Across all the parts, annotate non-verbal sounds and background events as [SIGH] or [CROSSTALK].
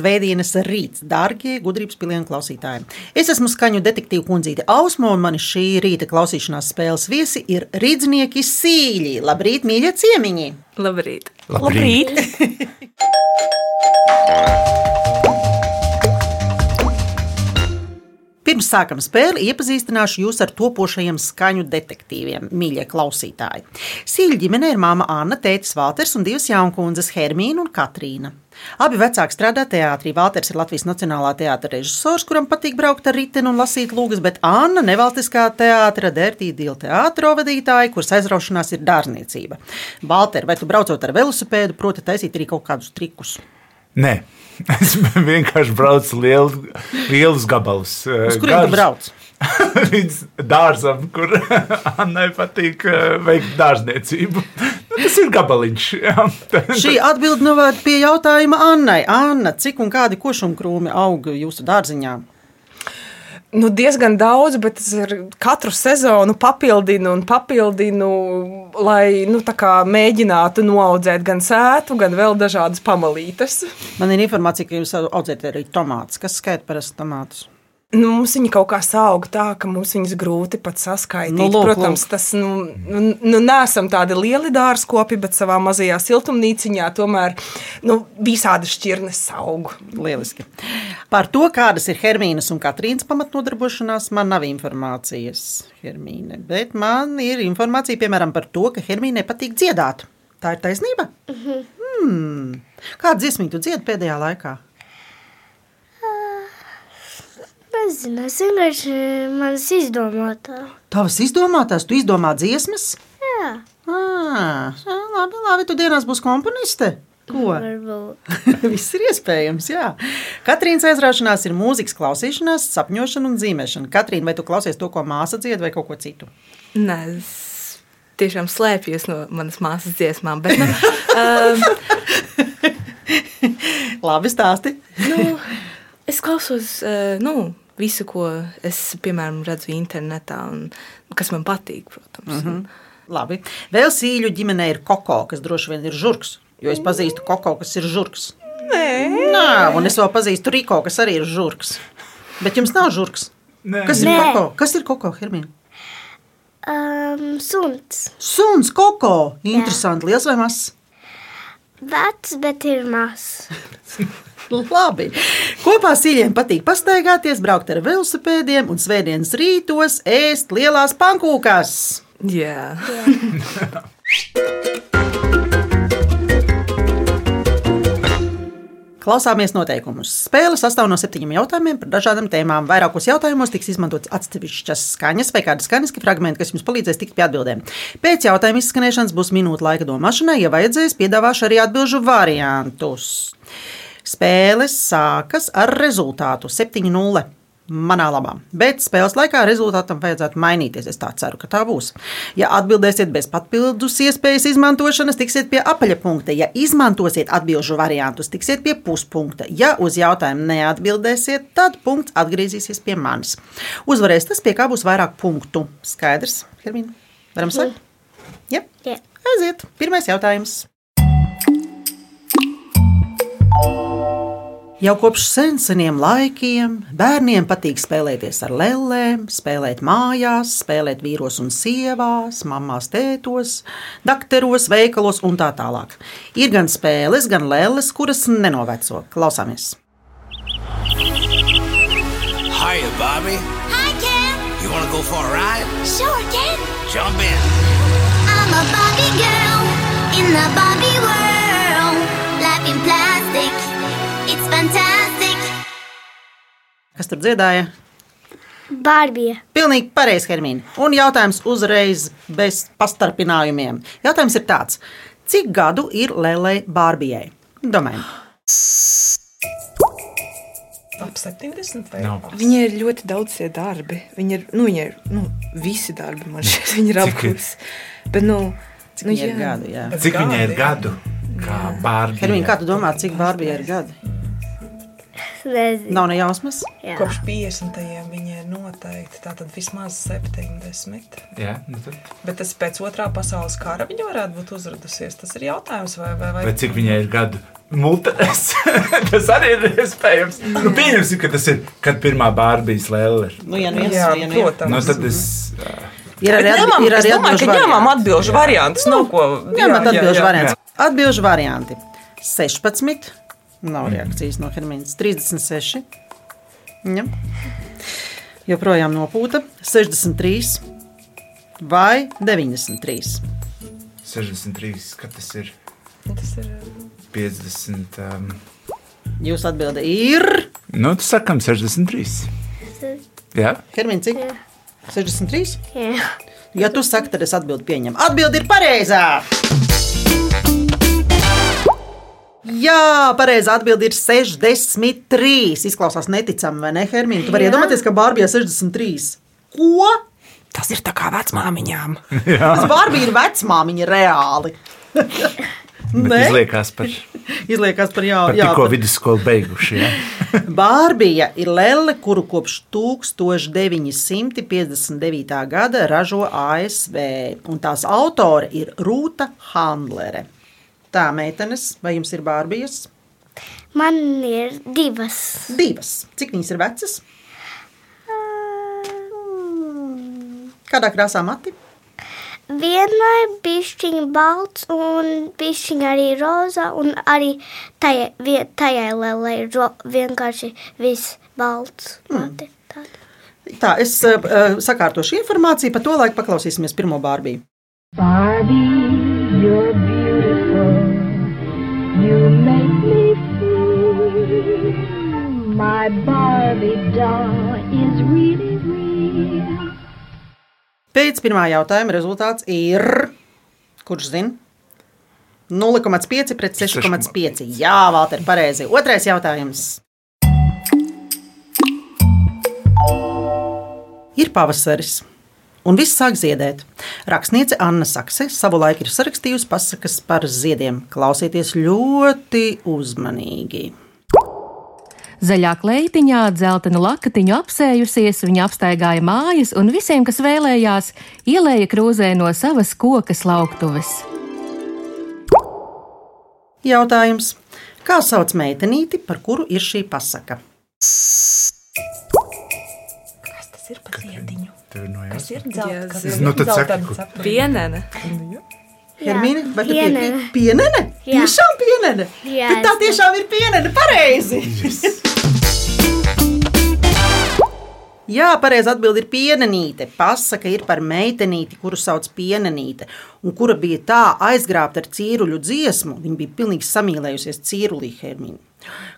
svētdienas rīts, dārgie gudrības pilienu klausītāji. Es esmu skaņu detektīvu kundzīte Ausmo, un mani šī rīta klausīšanās spēles viesi ir rīdznieki sīļi. Labrīt, mīļie ciemiņi! Labrīt! Labrīt. [LAUGHS] Pirms sākam spēli, iepazīstināšu jūs ar topošajiem skaņu detektīviem, mīļie klausītāji. Sīļu ģimenē ir māma Anna, tētis Valters un divas jaunkundzes Hermīna un Katrīna. Abi vecāki strādā teātrī. Valters ir Latvijas Nacionālā teātra režisors, kuram patīk braukt ar riteni un lasīt lūgas, bet Anna, nevalstiskā teātra dērtīdīla teātra vadītāja, kuras aizraušanās ir dārzniecība. Valter, vai tu braucot ar velosipēdu, proti taisīt arī kaut kādus trikus? Nē, es vienkārši braucu lielu, lielus gabalus. Uz kuriem tu brauc? [LAUGHS] Līdz dārzam, kur Annai patīk eh, veikt dārzniecību. Nu, Tas ir gabaliņš. jā. [LAUGHS] Šī atbilde novada pie jautājuma Annai. Anna, cik un kādi košumkrūmi aug jūsu dārziņā? Nu, diezgan daudz, bet es katru sezonu papildinu un papildinu, lai nu, mēģinātu noaudzēt gan sētu, gan vēl dažādas pamalītes. Man ir informācija, ka jūs audzējat arī tomātus. Kas skaita parasti tomātus? Nu, mums viņi kaut kā saug tā, ka mums viņas grūti pat saskaitīt. Nu, lūk, Protams, lūk. tas nu, nu, nu, neesam tādi lieli dārzkopi, bet savā mazajā siltumnīciņā tomēr nu, visādi šķirnes augu. Lieliski. Par to, kādas ir Hermīnas un Katrīnas pamatnodarbošanās, man nav informācijas. Hermīne, bet man ir informācija piemēram par to, ka Hermīnai patīk dziedāt. Tā ir taisnība? Hmm. Kādu dziesmu tu dziedi pēdējā laikā? Nezinu, es vienkārši manas izdomātā. Tavas izdomātās, tu izdomā dziesmas? Jā, À, labi, labi, tu dienās būsi komponiste. Ko? [LAUGHS] [LAUGHS] Viss ir iespējams, jā. Katrīnas aizraušanās ir mūzikas klausīšanās, sapņošana un zīmēšana. Katrīna, vai tu klausies to, ko māsa dzied, vai kaut ko citu? Nē, es tiešām slēpjos no manas māsas dziesmām. Bet, nu, [LAUGHS] um, Labi, stāsti. nu, es klausos uh, nu, visu, ko es piemēram redzu internetā, un kas man patīk, protams. Mm -hmm. Labi. Vēl sīļu ģimenē ir koko, kas droši vien ir žurks. Jo es pazīstu koko, kas ir žurks. Nē, Nā, un es vēl pazīstu Rīko, kas arī ir žurks. Bet jums nav žurks. Nē. Kas ir Nē. koko? Kas ir koko, Hermīna? Um, suns. Suns, koko. Interesanti, liels vai mazs? Vecs, bet ir mazs. [LAUGHS] Labi. Kopā sīļiem patīk pastaigāties, braukt ar velosipēdiem un svētdienas rītos ēst lielās pankūkās. Jā, [LAUGHS] Klausāmies noteikumus. Spēle sastāv no septiņiem jautājumiem par dažādām tēmām. Vairākos jautājumos tiks izmantotas atsevišķas skaņas vai kādi skaņas fragmenti, kas jums palīdzēs tikt pie atbildēm. Pēc jautājuma izskanēšanas būs minūte laika domāšanai, ja vajadzēs, piedāvāšu arī atbildžu variantus. Spēle sākas ar rezultātu 7-0. Manā labā. Bet spēles laikā rezultātam vajadzētu mainīties. Es tā ceru, ka tā būs. Ja atbildēsiet bez papildus iespējas izmantošanas, tiksiet pie apaļa punkta. Ja izmantosiet atbildžu variantus, tiksiet pie puspunkta. Ja uz jautājumu neatbildēsiet, tad punkts atgriezīsies pie manis. Uzvarēs tas, pie kā būs vairāk punktu. Skaidrs, Hermīna? Varam sākt? Ja? Jā. Aiziet! Pirmais jautājums. Jau kopš seniem laikiem bērniem patīk spēlēties ar lēlēm, spēlēt mājās, spēlēt vīros un sievās, mamās, tētos, dakteros, veikalos un tā tālāk. Ir gan spēles, gan lēles, kuras nenoveco. Klausāmies! Hiya, Bobby. Hi, Ken. You want to go for a ride? Sure, Ken. Jump in. I'm a Barbie girl in the Barbie world. Life in plastic. Kas tur dziedāja? Barbie. Pilnīgi pareizi, Hermīna. Un jautājums uzreiz bez pastarpinājumiem. Jautājums ir tāds: cik gadu ir Lēlai Bārbijai? Domājam, Ap 70 vai Nav. Viņai ir ļoti daudz tie darbi. Viņa ir, nu, viņa ir nu, visi darbi, man šķiet, [LAUGHS] viņa ir apgūlis. Bet, nu, cik nu, viņai ir jā. gadi? Jā. Cik viņai ir gadu? Kā bārbi. Hermīna, kā tu domā, cik Bārbijai ir gadi? Nezinu. Nav ne jausmas. Jā. Kopš 50. viņa ir noteikti tātad vismaz 70. Jā, nu tad. Bet tas pēc otrā pasaules kara viņa varētu būt uzradusies. Tas ir jautājums, vai, vai, vai... Vai cik viņai ir gadu? Mutēs. [LAUGHS] tas arī ir iespējams. Nu, pieņemsim, ka tas ir kad pirmā bārbijas lēle. Nu, ja nu Jā, ja nu protams. Nu, tad es. Ir arī, Ņemam, atbi- ir es arī domāju, ka ņemam atbilžu variantus. Nav ko. Ņemat jā, jā, atbilžu jā. variantus. Atbilžu varianti. 16. Nav reakcijas no Hermīnas. 36. Ja. Joprojām nopūta. 63. Vai 93. 63. Kad tas ir? Tas ir 50. Um, Jūsu atbilde ir. nu, tas sakam 63. Jā, Hermīna, cik? 63. Jā. Ja tu saki, tad es atbildi pieņemu. Atbildi ir pareizā! Jā, pareizā atbilde ir 63. Izklausās neticami, vai ne, Hermīna? Tu vari Jā. iedomāties, ka Bārbija ir 63. Ko? Tas ir tā kā vecmāmiņām. [LAUGHS] Tas Bārbija ir vecmāmiņa reāli. [LAUGHS] izliekās par, izliekas par jaunu. par tikko vidusskolu beiguši. Ja? [LAUGHS] Bārbija ir lele, kuru kopš 1959. gada ražo ASV, un tās autore ir Rūta Handlere. Tā, meitenes, vai jums ir bārbijas? Man ir divas. Divas. Cik viņas ir vecas? Kādā krāsā mati? Vienai bišķiņa balts un bišķiņa arī roza, un arī tajai, vie- tajai lēlē ir ro- vienkārši viss balts. Mati, tāda. Tā, es uh, sakārtošu informāciju par to, lai paklausīsimies pirmo bārbiju. Barbie, you're make me feel my Barbie doll is really real. Pēc pirmā jautājuma rezultāts ir. Kurš zina? 0,5 pret 6,5. Jā, Valter, pareizi. Otrais jautājums. Ir pavasaris, un viss sāk ziedēt. Rakstniece Anna Sakse savulaik ir sarakstījusi pasakas par ziediem. Klausieties ļoti uzmanīgi. Zaļā kleitiņā, dzeltenu lakatiņu apsējusies, viņa apstaigāja mājas un visiem, kas vēlējās, ielēja krūzē no savas koka lauktuves. Jautājums. Kā sauc meitenīti, par kuru ir šī pasaka? Ziediņu? Tev ir ir Jā. Nu, tad saki, Pienene. Hermīne, vai tā pienene. ir pienene? Jā. Tiešām pienene. Jā, Bet tā tiešām ir pienene. Pareizi. [LAUGHS] Jā, pareizi atbild ir pienenīte. Pasaka ir par meitenīti, kuru sauc pienenīte, un kura bija tā aizgrābta ar cīruļu dziesmu. Viņa bija pilnīgi samīlējusies cīrulī Hermīnu,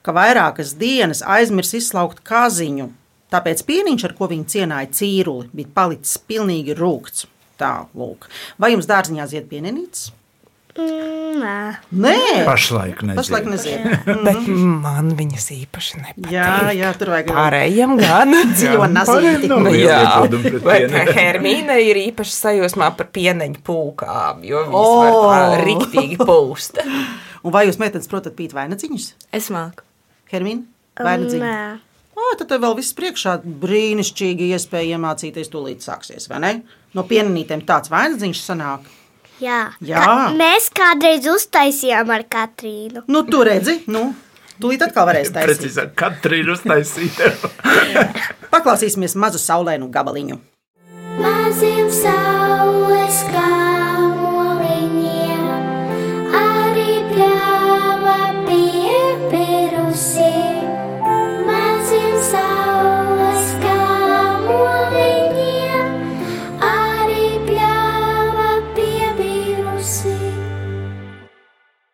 ka vairākas dienas aizmirs izslaukt kaziņu. Tāpēc pieniņš, ar ko viņa cienāja cīruli, bija palicis pilnīgi rūkts. Tā, lūk. Vai jums dārziņā zied pienenītes? Mm, nē. Nē, pašlaik nezinu. pašlaik nezied. Bet man viņas īpaši nepatīk. Jā, jā, tur vajag Pārējiem gan. [LAUGHS] Dzīvo nazīti. Nu, jā, bet. Hermīna ir īpaši sajūsmā par pieneņu pūkām, jo viņas oh. var tā riktīgi pūst. Un vai jūs meitenes protat pīt vainagdziņus? Es māku. Hermīna, vainagdziņu. Nē. O, tad tev vēl viss priekšā brīnišķīgi iespēja iemācīties, tūlīt sāksies, vai ne? No pienenītēm tāds vainagdziņš sanāk. Jā. Jā. Ka mēs kādreiz uztaisījām ar Katrīnu. Nu, tu redzi, nu, tūlīt atkal varēs taisīt. Precīzāk, katra ir uztaisīta. [LAUGHS] Paklausīsimies mazu saulēnu gabaliņu. Maziem saules kāmoliņiem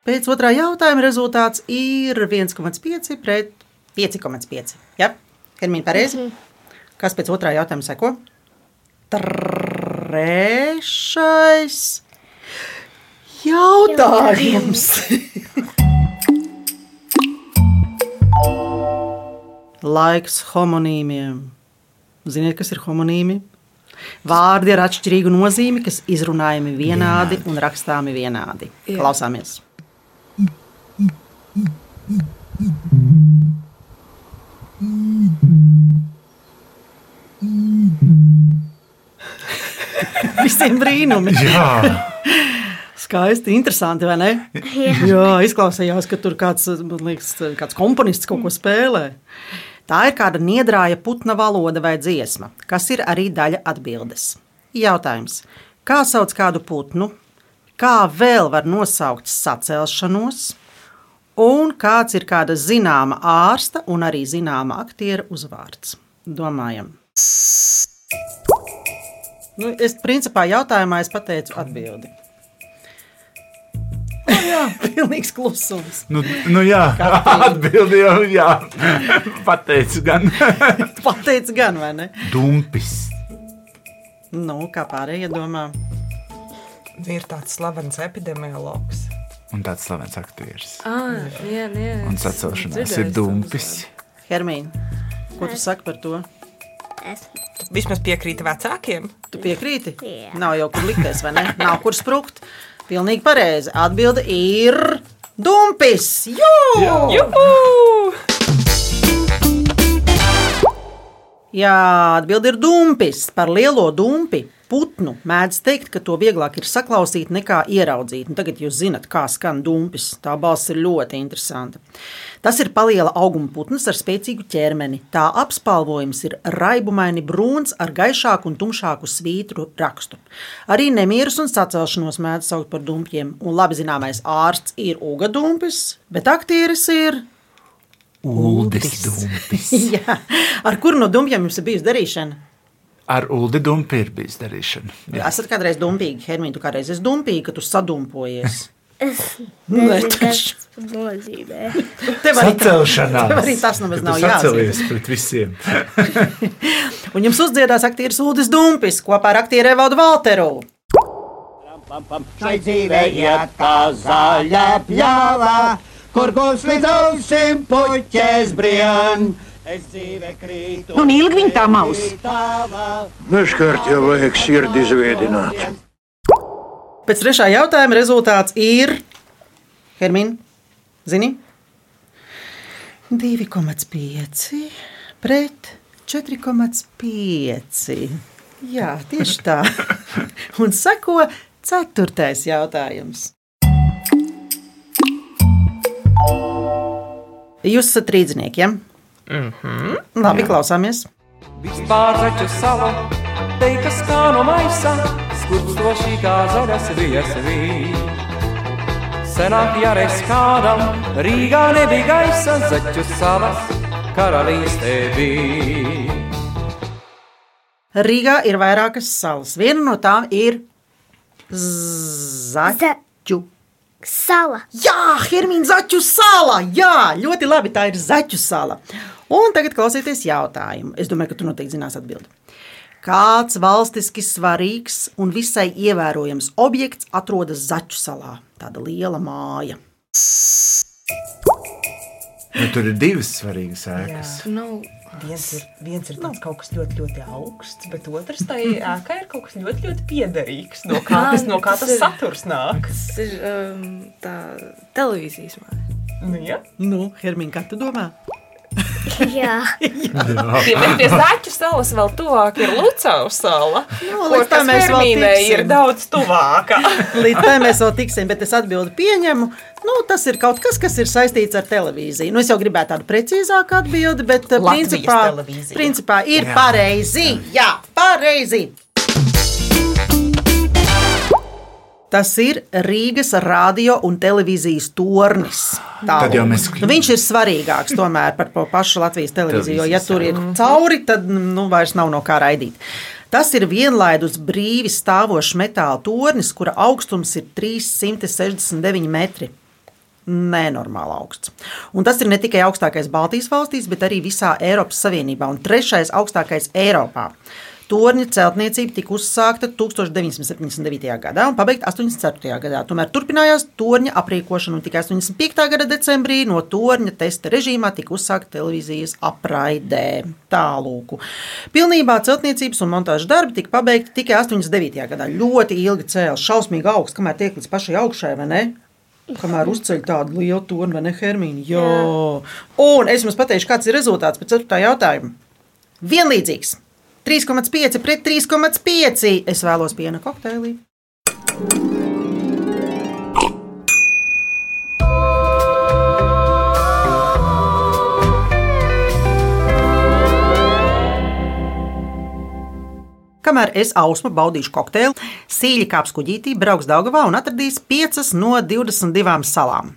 Pēc otrā jautājuma rezultāts ir 1,5 pret 5,5. Ja? Hermīna, pareizi? Kas pēc otrā jautājuma seko? Trešais jautājums. [LAUGHS] Laiks homonīmiem. Ziniet, kas ir homonīmi? Vārdi ar atšķirīgu nozīmi, kas izrunājami vienādi un rakstāmi vienādi. Jā. Klausāmies! [LAUGHS] Visiem brīnumi! Jā, Skaisti, interesanti, vai ne? Jā. Jā, izklausījās, ka tur kāds, liekas, kāds komponists kaut ko spēlē. Tā ir kāda niedrāja putna valoda vai dziesma, kas ir arī daļa atbildes. Jautājums. Kā sauc kādu putnu? Kā vēl var nosaukt sacelšanos? Un kāds ir kāda zināma ārsta un arī zināma aktiera uzvārds? Domājam. Nu, es principā jautājumā es pateicu atbildi. Jā, [LAUGHS] pilnīgs klusums. Nu, nu jā, atbildi jau jā. [LAUGHS] Pateicu gan. [LAUGHS] Pateicis gan, vai ne? Dumpis. Nu, kā pārējie domā? Ir tāds slavens epidemiologs. Un tāds slavens aktieris. Ah, jā, jā. Un sacelšanās ir dumpis. Hermīna, ko tu saki par to? Es, Vismaz piekrīt vecākiem. Tu piekrīti? Jā. Nav jau kur likties, vai ne? Nav kur sprukt. Pilnīgi pareizi. Atbilde ir dumpis. Jū! Juhu! Jā, atbilde ir dumpis. Par lielo dumpi putnu mēdz teikt, ka to vieglāk ir saklausīt nekā ieraudzīt. Un tagad jūs zinat, kā skan dumpis. Tā balss ir ļoti interesanta. Tas ir paliela auguma putns ar spēcīgu ķermeni. Tā apspalvojums ir raibumaini brūns ar gaišāku un tumšāku svītru rakstu. Arī nemierus un sacelšanos mēdz saukt par dumpiem. Un labi zināmais ārsts ir Uga dumpis, bet aktieris ir Uldis dumpis. [LAUGHS] Jā, ar kuru no dumpiem jums ir bijusi darīšana? Ar Uldi dumpi ir bijis darīšana. Jā. Esat kādreiz dumpīgi, Hermīna, tu kādreiz esi dumpīgi, ka tu sadumpojies. [LAUGHS] es Nē, nezinu, kas nozīmē. [LAUGHS] Tev arī, Sacelšanās. tev arī tas nemaz nav sacelies pret visiem. Un jums uzdziedās aktieris Uldis Dumpis kopā ar aktieru Evaldu Valteru. Šai dzīvē iet kā zaļa pļāvā, kur gūs līdz ausīm puķes brien. Es dzīve krītu. Un ilgi viņa tā maus? Dažkārt jau vajag sirdi izveidināt. Pēc trešā jautājuma rezultāts ir Hermīna. Zini? 2,5 pret 4,5. Jā, tieši tā. [LAUGHS] Un seko ceturtais jautājums. Jūs esat rīznieki, ja? Mm -hmm. Labi, klausāmies. Pārzaķu sala, teikas kā no maisa, skurstoši kā zaļas viesvī. Senāk jāreiz kādam, Rīgā nebija gaisa, zaķu salas karalīstē bija. Rīgā ir vairākas salas. Viena no tām ir Zaķu. Sala. Jā, Hermīna Zaķu sala. Jā, ļoti labi. Tā ir Zaķu sala. Un tagad klausieties jautājumu. Es domāju, ka tu noteikti zinās atbildi. Kāds valstiski svarīgs un visai ievērojams objekts atrodas Zaķu salā? Tāda liela māja. Nu, tur ir divas svarīgas ēkas. Nav Viens ir, viens ir tāds kaut kas ļoti, ļoti augsts, bet otrs tai ēkai ir kaut kas ļoti, ļoti piederīgs. No kā [LAUGHS] Jā, tas, no kā tas tas saturs nāk? tas ir um, tā televīzijas māja. Nu, ja? Nu, Hermīna, kā tu domā? Jā. [LAUGHS] Pie, pie Zaķu salas vēl tuvāk ir Lucavas sala, Nu, līdz tam mēs vēl tiksim. ir daudz tuvāka. Līdz tam mēs vēl tiksim, bet es atbildi pieņemu. Nu, tas ir kaut kas, kas ir saistīts ar televīziju. Nu, es jau gribētu tādu precīzāku atbildi, bet eh, Latvijas principā, televīzija. principā ir Jā. pareizi. Jā, pareizi. Tas ir Rīgas radio un televīzijas tornis. Tad jau mēs- Nu, viņš ir svarīgāks tomēr par pašu Latvijas televīziju. Jo, ja tur ir cauri, tad nu, vairs nav no kā raidīt. Tas ir vienlaidus brīvi stāvošs metāla tornis, kura augstums ir 369 metri. Nenormāli augsts. Un tas ir ne tikai augstākais Baltijas valstīs, bet arī visā Eiropas Savienībā un trešais augstākais Eiropā. Torņa celtniecība tika uzsākta 1979. gadā un pabeigta 84. gadā. Tomēr turpinājās torņa aprīkošana un tikai 85. gada decembrī no torņa testa režīmā tika uzsākta televīzijas apraidē. Tālūku. Pilnībā celtniecības un montāžas darbi tika pabeigti tikai 89. gadā. Ļoti ilgi cēlās, šausmīgi augsts, kamēr tiek līdz pašai augšai, vai ne? Kamēr uzceļ tādu lielu torni, vai ne, Hermīna? Jā. Un es jums pateikšu, kāds ir rezultāts pēc 4. jautājuma. Vienlīdzīgs. 3,5 pret 3,5. Es vēlos piena kokteili. Kamēr es ausmu baudīšu kokteili, sīļi kāps kuģītī, brauks Daugavā un atradīs 5 no 22 salām.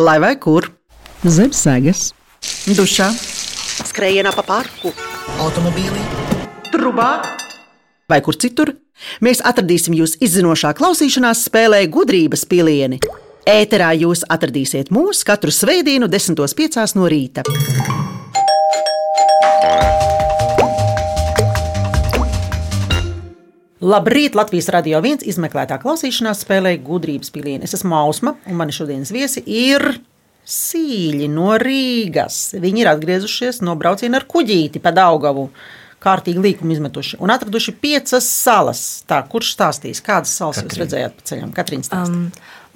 Lai vai kur? Zem sēgas, dušā, skrējienā pa parku, automobīlī, trubā vai kur citur. Mēs atradīsim jūs izzinošā klausīšanās spēlē gudrības pilieni. Ēterā jūs atradīsiet mūs katru svētdienu, 10.5. no rīta. Labrīt! Latvijas radio viens izmeklētā klausīšanās spēlē gudrības pilieni. Es esmu Mausma, un mani šodienas viesi ir sīļi no Rīgas. Viņi ir atgriezušies no brauciena ar kuģīti pa Daugavu. Kārtīgi līkumu izmetuši un atraduši piecas salas. Tā, kurš stāstīs, kādas salas jūs redzējāt pa ceļam? Katrīna stāsta. Um,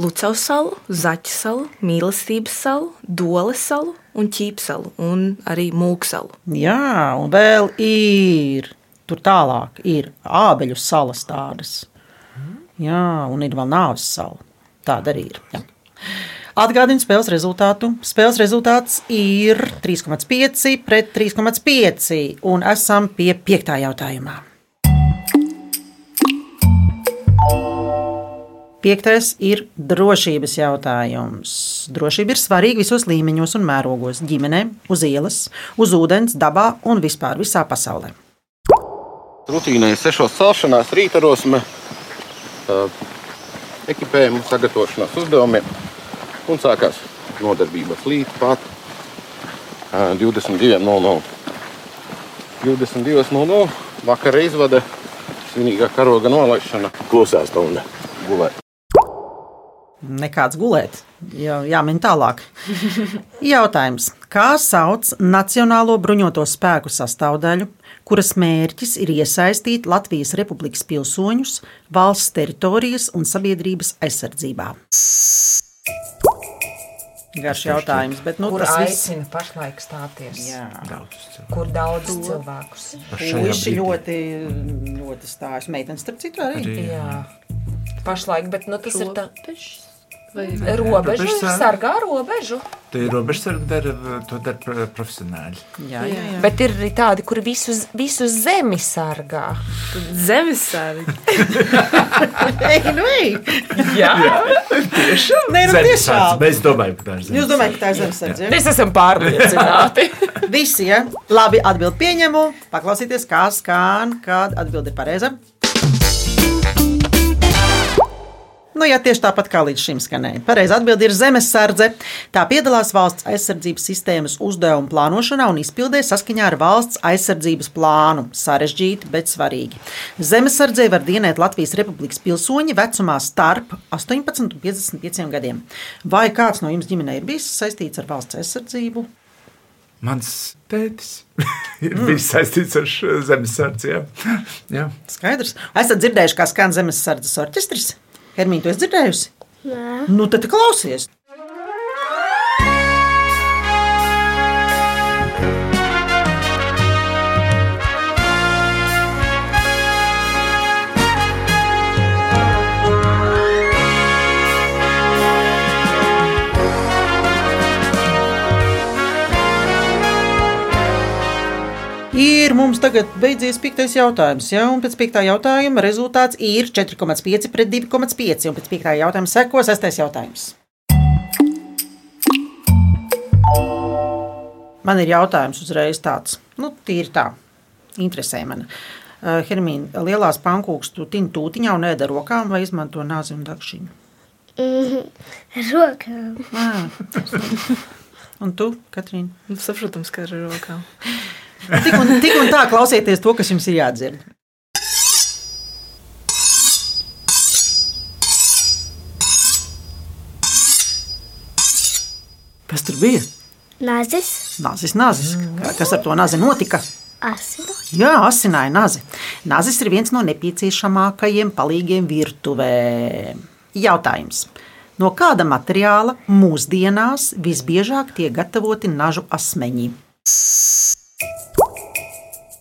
Lucavas salu, Zaķa salu, Mīlestības salu, Doles salu un Ķīpsalu un arī Mūku salu. Jā, un vēl ir tur tālāk, ir ābeļu salas tādas. Jā, un ir vēl nāves sala. Tāda arī ir. Jā. Atgādini spēles rezultātu. Spēles rezultāts ir 3,5 pret 3,5. Un esam pie piektā jautājumā. Piektais ir drošības jautājums. Drošība ir svarīga visos līmeņos un mērogos - ģimenē, uz ielas, uz ūdens, dabā un vispār visā pasaulē. Rutīnai sešos celšanās, rīta rosme, ekipējuma sagatavošanās uzdevumiem un sākās nodarbības līdz pat 22.00. 22.00 vakara izvada svinīgā karoga nolaišana. Klusā stunda gulēt. Nekāds gulēt, jau jāmin tālāk. Jautājums. Kā sauc Nacionālo bruņoto spēku sastāvdaļu, kuras mērķis ir iesaistīt Latvijas Republikas pilsoņus valsts teritorijas un sabiedrības aizsardzībā? Garš jautājums, bet nu, Kur tas viss aicina pašlaik stāties? Jā. Kur daudz cilvēkus? Puiši ļoti, ļoti stājas. Meitenes, starp citu, arī. Arī, Jā. Pašlaik, bet nu, tas ir tā. Vai Robežu, robežsargi. sargā robežu. Tā ir robežsarga, dara, to dara pro- profesionāļi. Jā, jā, jā. Bet ir arī tādi, kuri visu, visu zemi sargā. Zemesargi. [LAUGHS] Ej, nu, ej. Jā, Nē, nu, tiešām. Bet es domāju, ka tā ir Jūs domājat, ka tā ir zemesardze? ja? mēs esam pārliecināti. [LAUGHS] Visi, ja? Labi, atbild pieņemu. Paklausieties, kā skan, kad atbild ir pareiza. Nu, jā, tieši tāpat kā līdz šim skanēja. Pareizi atbild ir zemesardze. Tā piedalās valsts aizsardzības sistēmas uzdevuma plānošanā un izpildē saskaņā ar valsts aizsardzības plānu. Sarežģīti, bet svarīgi. Zemesardzē var dienēt Latvijas Republikas pilsoņi vecumā starp 18 un 55 gadiem. Vai kāds no jums ģimenē ir bijis saistīts ar valsts aizsardzību? Mans tētis [LAUGHS] ir bijis saistīts ar zemesardzi. Jā. Jā. Skaidrs. Esat dzirdējuši, kā skan zemesardzes orķestris? Hermīna, tu esi dzirdējusi? Nē. Nu, tad klausies! Mums tagad beidzies piektais jautājums, ja? un pēc piektā jautājuma rezultāts ir 4,5 pret 2,5. Un pēc piektā jautājuma seko sestais jautājums. Man ir jautājums uzreiz tāds, nu, tīri tā, interesē man. Uh, Hermīna, lielās pankūks tu tini tūtiņā un ēda rokām vai izmanto nāzi un dakšiņu? Mhm. Rokām. Ah. [LAUGHS] Un tu, Katrīna? Nu, saprotams, ka ar rokām. [LAUGHS] Tik un, tik un tā klausieties to, kas jums ir jādzird. Kas tur bija? Nāzis, nāzis. Kā- Kas ar to nazi notika? Asino. Jā, asināja nazi. Nazis ir viens no nepieciešamākajiem palīgiem virtuvē. Jautājums. No kāda materiāla mūsdienās visbiežāk tiek gatavoti nažu asmeņi?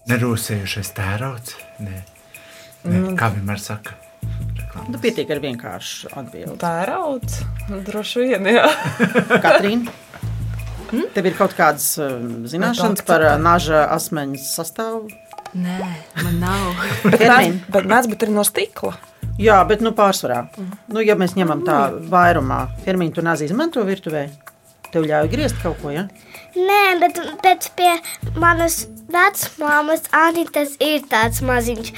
Nerūsējušais tērauds. Nē. Nē, kā vienmēr saka. Nu, pietiek ar vienkāršu atbildi. Tērauds. Droši vien, jā. [LAUGHS] Katrīna, tev ir kaut kādas uh, zināšanas par uh, naža asmeņu sastāvu? Nē, man nav. [LAUGHS] Bet mēdz, bet, mēdz būt arī no stikla. Jā, bet nu, pārsvarā. Nu, ja mēs ņemam tā vairumā, Hermīna, tu nāzi izmanto virtuvē. Tev ļauj griezt kaut ko, ja? Nē, bet, bet pie manas vecmāmas Anitas ir tāds maziņš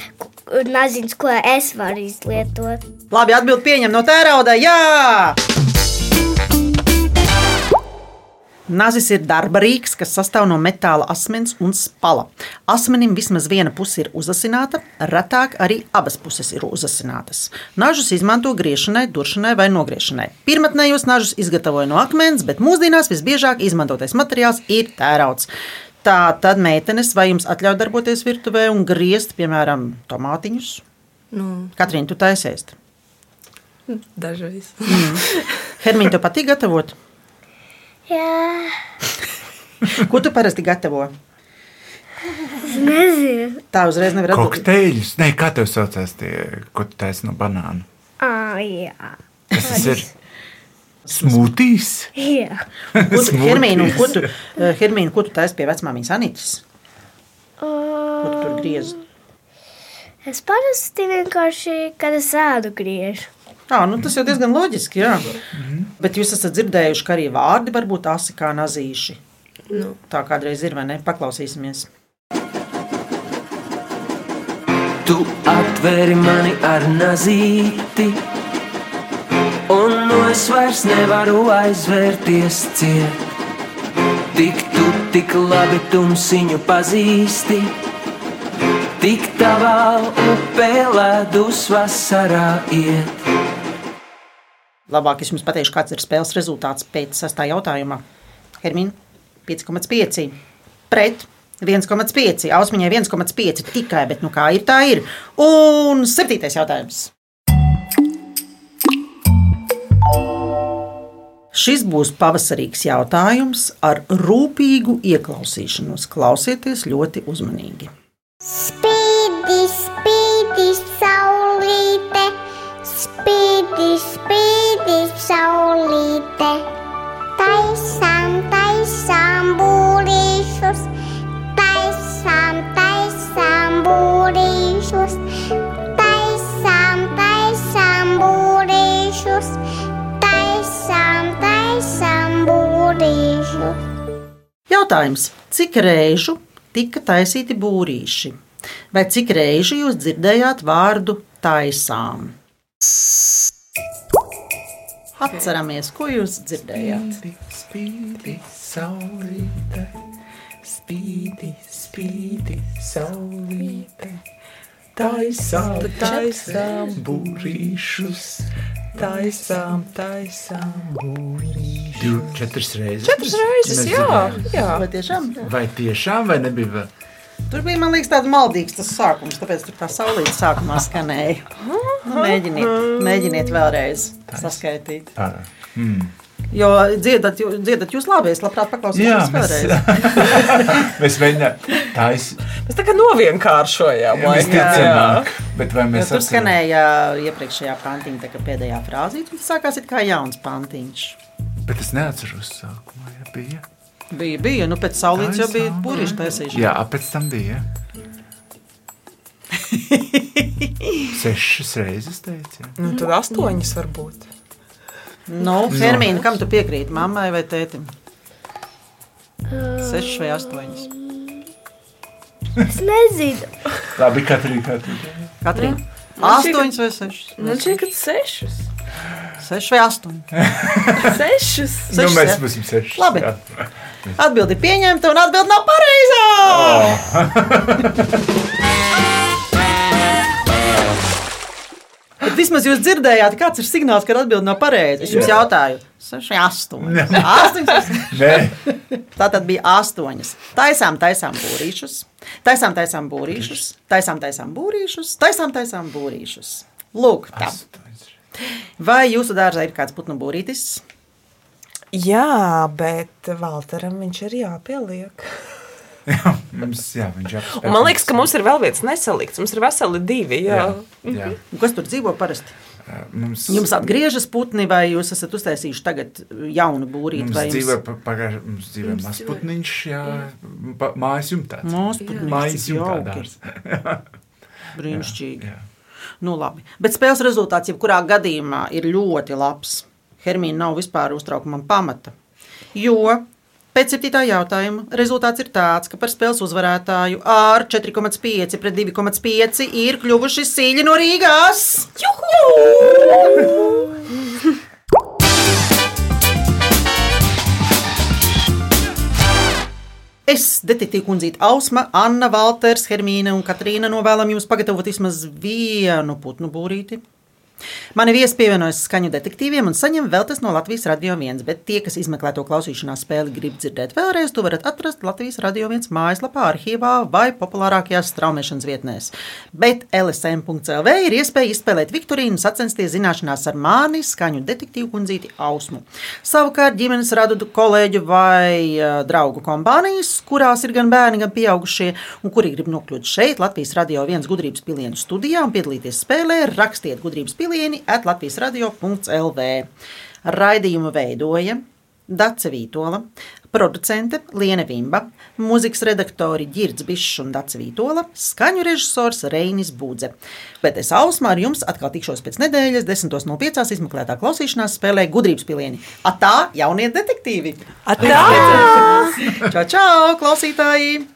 naziņš, ko es varu izlietot. Labi, atbild pieņem no tērauda. Jā! Nazis ir darba rīks, kas sastāv no metāla asmens un spala. Asmenim vismaz viena puse ir uzasināta, retāk arī abas puses ir uzasinātas. Nažus izmanto griešanai, duršanai vai nogriešanai. Pirmotnējos nažus izgatavoja no akmens, bet mūsdienās visbiežāk izmantotais materiāls ir tērauds. Tā tad, meitenes, vai jums atļauj darboties virtuvē un griezt, piemēram, tomātiņus? Nu, Katrīna, tu taisies. dažreiz. Hermīna, tev patīk gatavot? Jā, [LAUGHS] Ko tu parasti gatavo? nezinu. Tā uzreiz nevar atbildēt. Kokteļus. Nē, kā tev saucās tie, ko tu taisi no banāna? Ah, jā. Kas tas ir? Smūtīs. jā. Ko tu, Smoothies. Hermīna, ko tu, eh, Hermīna, ko tu taisi pie vecmāmiņas Anitas? Ko tu tur griezi? Es parasti vienkārši, kad es ēdu griežu. Jā, nu tas jau diezgan loģiski, jā. Bet jūs esat dzirdējuši, ka arī vārdi var būt asi kā nazīši. Nu. Tā kādreiz ir, vai ne? Paklausīsimies. Tu atvēri mani ar nazīti, un no es vairs nevaru aizvērties ciet. Tik tu tik labi tumsiņu pazīsti, tik tavā upē ledus vasarā iet. Labāk es jums pateikšu, kāds ir spēles rezultāts pēc sastā jautājuma. Hermīna 5,5 pret 1,5. Ausmiņai 1,5 tikai, bet nu kā ir, tā ir. Un septītais jautājums. Šis būs pavasarīgs jautājums ar rūpīgu ieklausīšanos. Klausieties ļoti uzmanīgi. Spīdi, spīdi, saulīte, spīdi, spīdi, saulīte. Taisām, taisām būrīšus, taisām, taisām būrīšus, taisām, taisām būrīšus, taisām, taisām būrīšus. Jautājums, cik reižu tika taisīti būrīši? Vai cik reizi jūs dzirdējāt vārdu taisām? Atceramies, ko jūs dzirdējāt. Spīdi, saulīte, spīdi, spīdi, saulīte. Taisām, taisām būrīšus, taisām, taisām būrīšus. Div, četras reizes. Četras reizes, jā, jā. Vai tiešām? Vai tiešām, vai nebija? Tur bija, man liekas, tāds maldīgs tas sākums, tāpēc tur tā saulīte sākumā skanēja. Nu, mēģiniet, mēģiniet vēlreiz saskaitīt. Ar. Mm. Jo dziedat, jū- dziedat jūs labi, es labprāt paklausīšos mēs, vēlreiz. [LAUGHS] mēs mēģinām. Tā ir. Mēs tā kā novienkāršojām. Mēs jā. ticamāk. Bet vai Jo mēs tur atceram- skanēja iepriekšējā pantiņa, tā kā pēdējā frāzīte, un tas sākās it kā jauns pantiņš. Bet es neatceros sākumā, ja bija. Bija, bija, nu pēc saulītes jau bija būriši taisīšana. Jā, pēc tam bija. [LAUGHS] Sešas reizes teica. Nu, tad astoņas varbūt. Nu, Hermīna, kam tu piekrīti, mammai vai tētim? Sešas vai astoņas? Es nezinu. Labi, Katrīna, Katrīna. Katrīna. Ka- Astoņas vai sešas? Man šķiet, ka sešas. Sešas vai astoņas? [LAUGHS] [LAUGHS] Sešas. Nu, Sešas, mēs jā. būsim seši. Labi. jā. Atbildi pieņemta un atbildi nav pareizā. Bet vismaz jūs dzirdējāt, kāds ir signāls, kad atbildi nav pareiza. Es jums jautāju, 6, 8. 8 Nē, Tā tad bija astoņas. Taisām, taisām būrīšus, taisām, taisām būrīšus, taisām, taisām būrīšus, taisām, taisām būrīšus. Lūk, tā. Vai jūsu dārzā ir kāds putnu būrītis? Jā, bet Valteram viņš ir jāpieliek. [LAUGHS] mums, jā, viņš apspēj. Un man liekas, ka mums ir vēl viens nesalikts. Mums ir veseli divi. Jā. Jā, jā. Un Kas tur dzīvo parasti? Mums, Jums atgriežas putni, vai jūs esat uztaisījuši tagad jaunu būrīti? Mums vai jums- pagājuši- mums dzīvo Jums mazs dzīvo- putniņš, jā, pa- mājas jumtā. Mājas jumtā dārs. [LAUGHS] Brīnišķīgi. Nu, labi. Bet spēles rezultāts, jebkurā gadījumā, ir ļoti labs. Hermīna nav vispār uztraukuma pamata. Jo pēc septītā jautājuma rezultāts ir tāds, ka par spēles uzvarētāju ar 4,5 pret 2,5 ir kļuvuši sīļi no Rīgās. Juhu! Es, detektīva kundzīte, Ausma, Anna, Valters, Hermīna un Katrīna novēlam jums pagatavot vismaz vienu putnu būrīti. Mani viesi pievienojas skaņu detektīviem un saņem vēl tas no Latvijas radio viens, bet tie, kas izmeklē to klausīšanās spēli, grib dzirdēt vēlreiz, to varat atrast Latvijas radio viens mājaslapā, arhīvā vai populārākajās straumēšanas vietnēs. Bet LSM.CLV ir iespēja izspēlēt Viktorīnu, sacensties zināšanās ar mani, skaņu detektīvu kundzīti Ausmu. Savukārt ģimenes radu kolēģu vai draugu kompānijas, kurās ir gan bērni, gan pieaugušie, un kuri grib nokļūt šeit, Latvijas radio viens gudrības pilienu studijā un piedalīties spēlē, rakstiet gudrības pilienu at Latvijas radio.lv. Raidījumu veidoja Dace Vītola, producente Liene Vimba, mūzikas redaktori Girds Bišs un Dace Vītola, skaņu režisors Reinis Būdze. Bet es Ausmā ar jums atkal tikšos pēc nedēļas, 10.05. izmeklētā klausīšanās spēlē gudrības pilieni. Atā, jaunie detektīvi! Atā! Čau, čau, klausītāji!